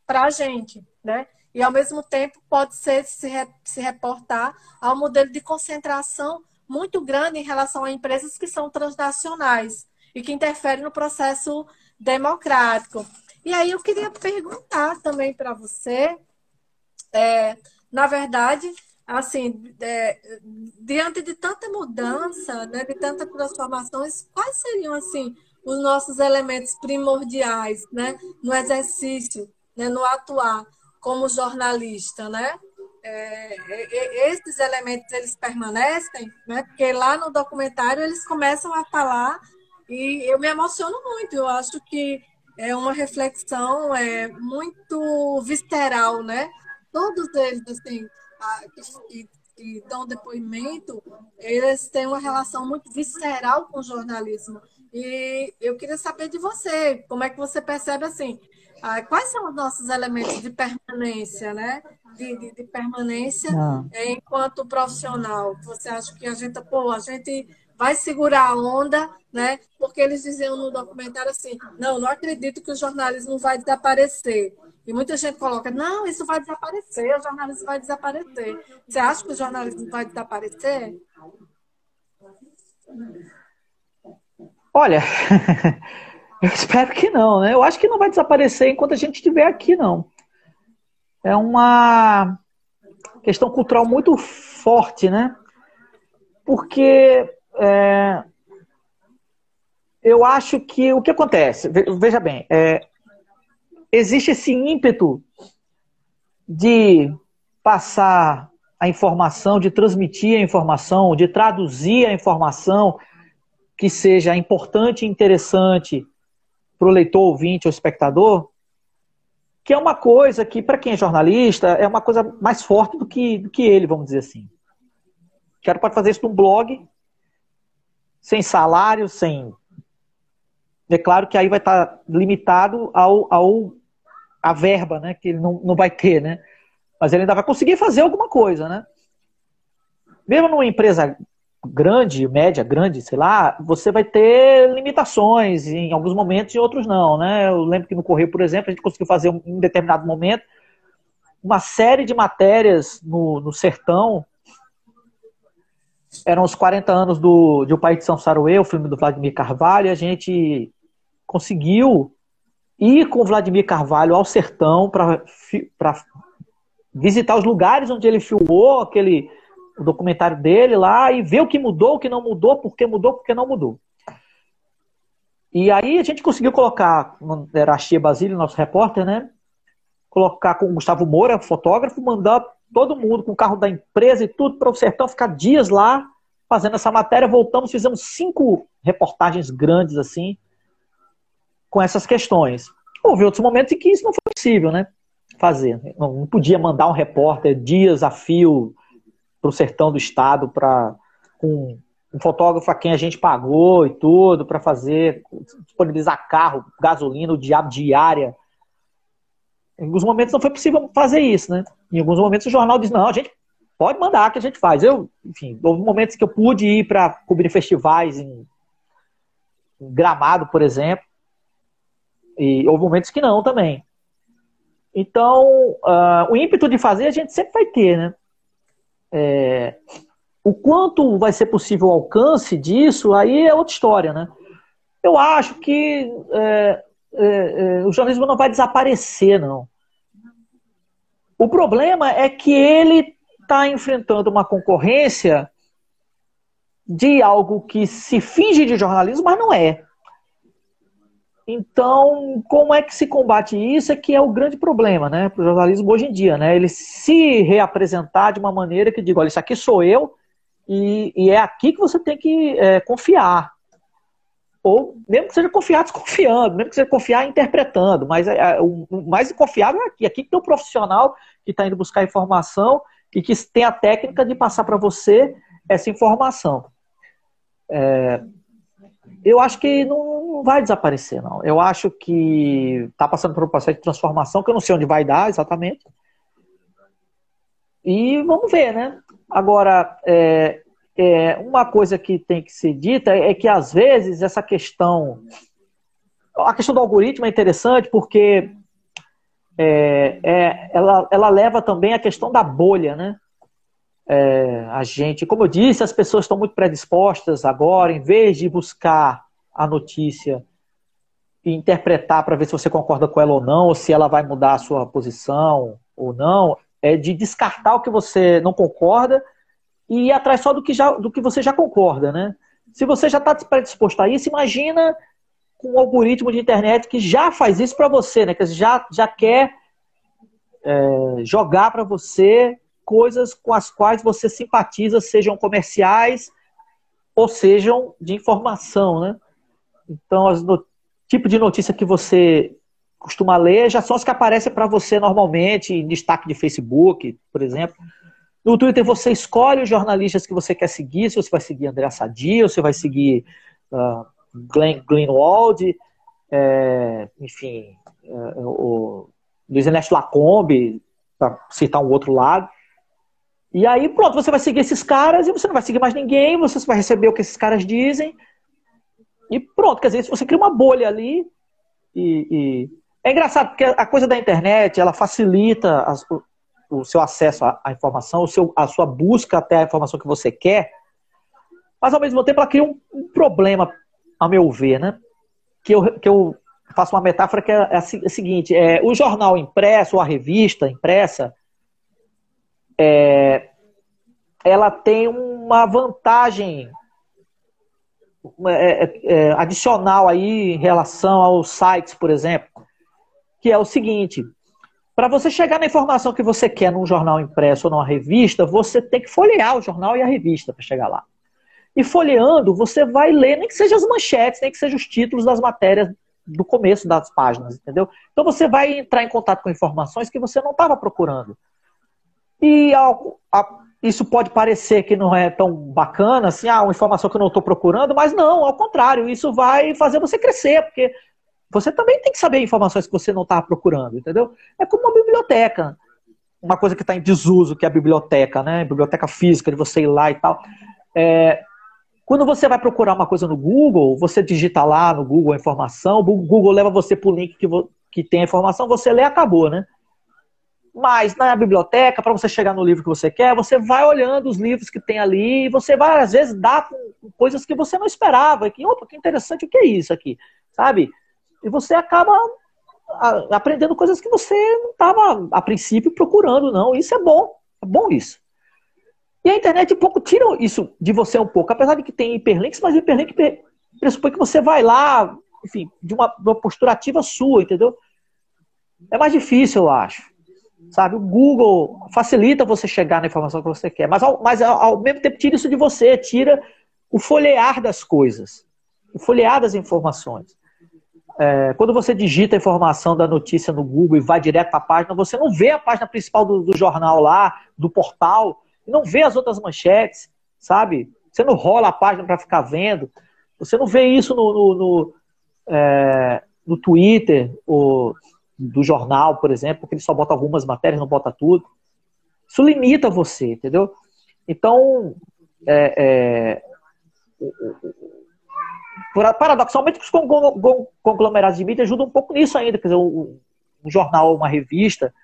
para a gente, né? e, ao mesmo tempo, pode ser se, re, se reportar ao modelo de concentração muito grande em relação a empresas que são transnacionais e que interferem no processo democrático. E aí eu queria perguntar também para você, é, na verdade, assim, é, diante de tanta mudança, né, de tanta transformações, quais seriam assim os nossos elementos primordiais, né, no exercício, né, no atuar como jornalista, né? É, é, esses elementos eles permanecem, né? Porque lá no documentário eles começam a falar e eu me emociono muito. Eu acho que é uma reflexão é muito visceral, né? Todos eles assim que, que dão depoimento, eles têm uma relação muito visceral com o jornalismo. E eu queria saber de você, como é que você percebe assim, quais são os nossos elementos de permanência, né? De, de, de permanência ah. enquanto profissional. Você acha que a gente, pô, a gente vai segurar a onda, né? Porque eles diziam no documentário assim, não, não acredito que o jornalismo vai desaparecer. E muita gente coloca, não, isso vai desaparecer, o jornalismo vai desaparecer. Você acha que o jornalismo vai desaparecer? Olha, Eu espero que não, né? Eu acho que não vai desaparecer enquanto a gente estiver aqui, não. É uma questão cultural muito forte, né? Porque é, eu acho que o que acontece, veja bem, é, existe esse ímpeto de passar a informação, de transmitir a informação, de traduzir a informação que seja importante e interessante para o leitor, ouvinte ou espectador, que é uma coisa que, para quem é jornalista, é uma coisa mais forte do que, do que ele, vamos dizer assim. O cara pode fazer isso num blog, sem salário, sem. É claro que aí vai estar limitado ao, ao a verba, né? Que ele não, não vai ter, né? Mas ele ainda vai conseguir fazer alguma coisa, né? Mesmo numa empresa grande, média, grande, sei lá, você vai ter limitações em alguns momentos e outros não, né? Eu lembro que no Correio, por exemplo, a gente conseguiu fazer um, em determinado momento uma série de matérias no, no sertão. Eram os 40 anos do, de O de São Saruê, o filme do Vladimir Carvalho, e a gente conseguiu ir com Vladimir Carvalho ao sertão para visitar os lugares onde ele filmou aquele documentário dele lá e ver o que mudou, o que não mudou, por que mudou, por que não mudou. E aí a gente conseguiu colocar, era a Chia Basílio, nosso repórter, né? Colocar com o Gustavo Moura, fotógrafo, mandar todo mundo com o carro da empresa e tudo para o sertão ficar dias lá fazendo essa matéria. Voltamos, fizemos cinco reportagens grandes assim com essas questões. Houve outros momentos em que isso não foi possível, né? Fazer. Não, podia mandar um repórter dias a fio para o sertão do estado para com um fotógrafo a quem a gente pagou e tudo para fazer disponibilizar carro, gasolina, o diabo diária. Em alguns momentos não foi possível fazer isso, né? Em alguns momentos o jornal diz não, a gente pode mandar que a gente faz. Eu, enfim, houve momentos que eu pude ir para cobrir festivais em, em Gramado, por exemplo, e houve momentos que não também. Então, uh, o ímpeto de fazer a gente sempre vai ter, né? É, o quanto vai ser possível o alcance disso, aí é outra história, né? Eu acho que é, é, é, o jornalismo não vai desaparecer, não. O problema é que ele está enfrentando uma concorrência de algo que se finge de jornalismo, mas não é. Então, como é que se combate isso? É que é o grande problema, né, para o jornalismo hoje em dia, né? Ele se reapresentar de uma maneira que diga, olha, isso aqui sou eu e, e é aqui que você tem que é, confiar. Ou mesmo que seja confiar desconfiando, mesmo que seja confiar interpretando, mas é, o, o, mais confiável é aqui. Aqui que tem um profissional que está indo buscar informação e que tem a técnica de passar para você essa informação. É, eu acho que não vai desaparecer, não. Eu acho que está passando por um processo de transformação que eu não sei onde vai dar exatamente. E vamos ver, né? Agora, é, é, uma coisa que tem que ser dita é que, às vezes, essa questão. A questão do algoritmo é interessante porque é, é, ela, ela leva também a questão da bolha, né? É, a gente, como eu disse, as pessoas estão muito predispostas agora, em vez de buscar a notícia e interpretar para ver se você concorda com ela ou não, ou se ela vai mudar a sua posição ou não, é de descartar o que você não concorda e ir atrás só do que, já, do que você já concorda, né? Se você já está predisposto a isso, imagina com um algoritmo de internet que já faz isso para você, né? Que já, já quer é, jogar para você coisas com as quais você simpatiza, sejam comerciais ou sejam de informação, né? Então, o tipo de notícia que você costuma ler já são as que aparecem para você normalmente em destaque de Facebook, por exemplo. No Twitter você escolhe os jornalistas que você quer seguir, se você vai seguir André Sadi, ou se vai seguir uh, Glenn Greenwald, é, enfim, é, o Luiz Ernesto Lacombe, para citar um outro lado. E aí, pronto, você vai seguir esses caras e você não vai seguir mais ninguém, você vai receber o que esses caras dizem. E pronto, quer dizer, você cria uma bolha ali. E, e... É engraçado, porque a coisa da internet, ela facilita as, o, o, seu acesso à, à, informação, o seu, a sua busca até a informação que você quer, mas ao mesmo tempo ela cria um, um problema, a meu ver, né? Que eu, que eu faço uma metáfora que é, é a, é seguinte: é, o jornal impresso, ou a revista impressa, é, ela tem uma vantagem é, é, é, adicional aí em relação aos sites, por exemplo, que é o seguinte: para você chegar na informação que você quer num jornal impresso ou numa revista, você tem que folhear o jornal e a revista para chegar lá. E folheando, você vai ler, nem que seja as manchetes, nem que sejam os títulos das matérias do começo das páginas, entendeu? Então você vai entrar em contato com informações que você não estava procurando. E ao, a, isso pode parecer que não é tão bacana, assim, ah, uma informação que eu não estou procurando, mas não, ao contrário, isso vai fazer você crescer, porque você também tem que saber informações que você não estava procurando, entendeu? É como uma biblioteca. Uma coisa que está em desuso, que é a biblioteca, né? Biblioteca física, de você ir lá e tal. É, quando você vai procurar uma coisa no Google, você digita lá no Google a informação, o Google leva você para o link que, que tem a informação, você lê e acabou, né? Mas na biblioteca, para você chegar no livro que você quer, você vai olhando os livros que tem ali e você vai, às vezes, dar com coisas que você não esperava. Que, opa, que interessante, o que é isso aqui? Sabe? E você acaba aprendendo coisas que você não estava, a princípio, procurando, não. Isso é bom. É bom isso. E a internet um pouco tira isso de você um pouco. Apesar de que tem hiperlinks, mas hiperlink pressupõe que você vai lá, enfim, de uma, de uma postura ativa sua, entendeu? É mais difícil, eu acho. Sabe, o Google facilita você chegar na informação que você quer, mas ao, mas ao mesmo tempo tira isso de você, tira o folhear das coisas, o folhear das informações. É, quando você digita a informação da notícia no Google e vai direto para a página, você não vê a página principal do, do jornal lá, do portal, não vê as outras manchetes, sabe? Você não rola a página para ficar vendo. Você não vê isso no, no, no, é, no Twitter, ou do jornal, por exemplo, porque ele só bota algumas matérias, não bota tudo. Isso limita você, entendeu? Então, é, é, paradoxalmente, os conglomerados de mídia ajudam um pouco nisso ainda. Quer dizer, um, um jornal, uma revista,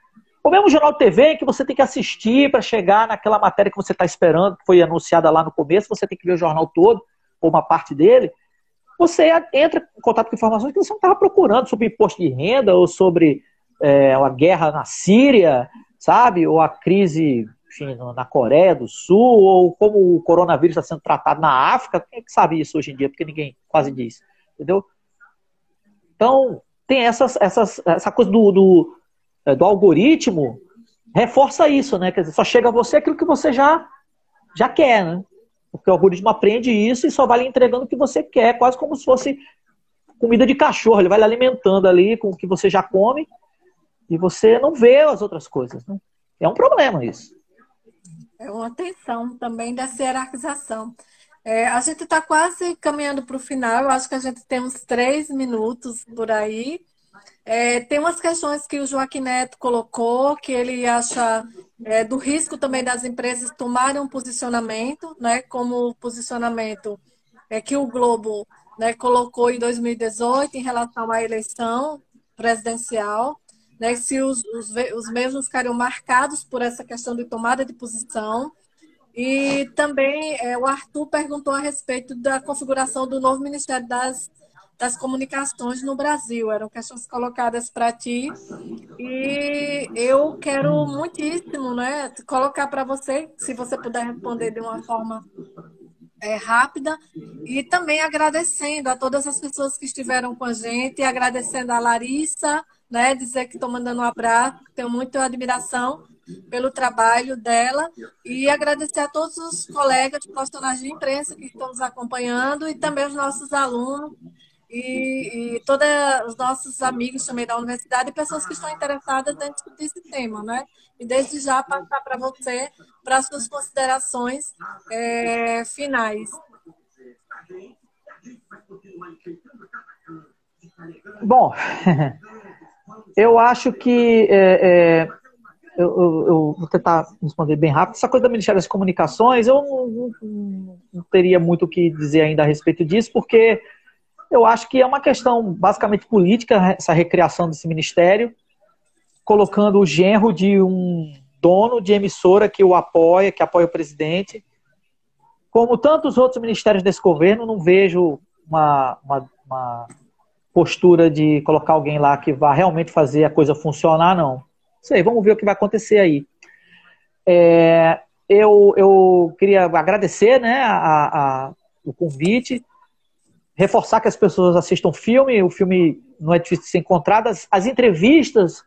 ou mesmo jornal de TV que você tem que assistir para chegar naquela matéria que você está esperando, que foi anunciada lá no começo, você tem que ver o jornal todo, ou uma parte dele você entra em contato com informações que você não estava procurando sobre imposto de renda ou sobre é, a guerra na Síria, sabe? Ou a crise enfim, na Coreia do Sul, ou como o coronavírus está sendo tratado na África. Quem é que sabe isso hoje em dia? Porque ninguém quase diz. Entendeu? Então, tem essas, essas, essa coisa do, do, é, do algoritmo reforça isso, né? Quer dizer, só chega a você aquilo que você já, já quer, né? Porque o algoritmo aprende isso e só vai lhe entregando o que você quer, quase como se fosse comida de cachorro. Ele vai lhe alimentando ali com o que você já come e você não vê as outras coisas. Né? É um problema isso. É uma tensão também dessa hierarquização. É, a gente está quase caminhando para o final. Eu acho que a gente tem uns três minutos por aí. É, tem umas questões que o Joaquim Neto colocou, que ele acha é, do risco também das empresas tomarem um posicionamento, né, como o posicionamento é, que o Globo né, colocou em 2018 em relação à eleição presidencial. né, se os, os, os mesmos ficariam marcados por essa questão de tomada de posição. E também é, o Arthur perguntou a respeito da configuração do novo Ministério das, das Comunicações no Brasil. Eram questões colocadas para ti. E eu quero muitíssimo né, colocar para você, se você puder responder de uma forma é, rápida e também agradecendo a todas as pessoas que estiveram com a gente, agradecendo a Larissa, né, dizer que estou mandando um abraço, tenho muita admiração pelo trabalho dela e agradecer a todos os colegas profissionais de imprensa que estão nos acompanhando e também os nossos alunos e, e todos os nossos amigos também da universidade e pessoas que estão interessadas em discutir esse tema, né? E desde já passar para você para as suas considerações é, finais. Bom, eu acho que é, é, eu, eu, eu, vou tentar responder bem rápido. Essa coisa do Ministério das Comunicações, eu não, não, não teria muito o que dizer ainda a respeito disso, porque eu acho que é uma questão basicamente política, essa recriação desse ministério, colocando o genro de um dono de emissora que o apoia, que apoia o presidente. Como tantos outros ministérios desse governo, não vejo uma, uma, uma postura de colocar alguém lá que vá realmente fazer a coisa funcionar, não. Sei, vamos ver o que vai acontecer aí. É, eu, eu queria agradecer né, a, a, o convite reforçar que as pessoas assistam o filme. O filme não é difícil de ser encontrado. As, as entrevistas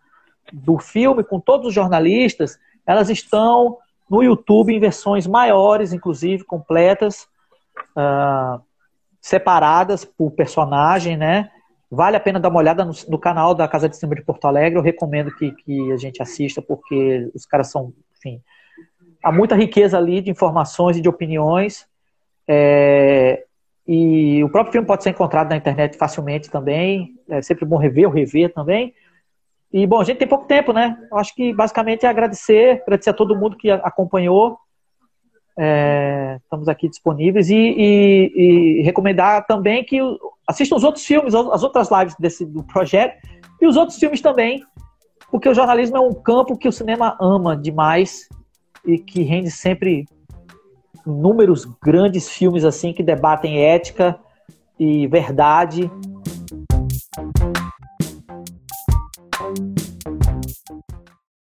do filme com todos os jornalistas, elas estão no YouTube em versões maiores, inclusive completas, uh, separadas por personagem, né? Vale a pena dar uma olhada no, no, canal da Casa de Cinema de Porto Alegre. Eu recomendo que, que a gente assista, porque os caras são, enfim, há muita riqueza ali de informações e de opiniões. É, e o próprio filme pode ser encontrado na internet facilmente também. É sempre bom rever ou rever também. E, bom, a gente tem pouco tempo, né? Acho que basicamente é agradecer, agradecer a todo mundo que acompanhou. É, estamos aqui disponíveis e, e, e, recomendar também que assistam os outros filmes, as outras lives desse, do projeto e os outros filmes também, porque o jornalismo é um campo que o cinema ama demais e que rende sempre inúmeros grandes filmes assim que debatem ética e verdade.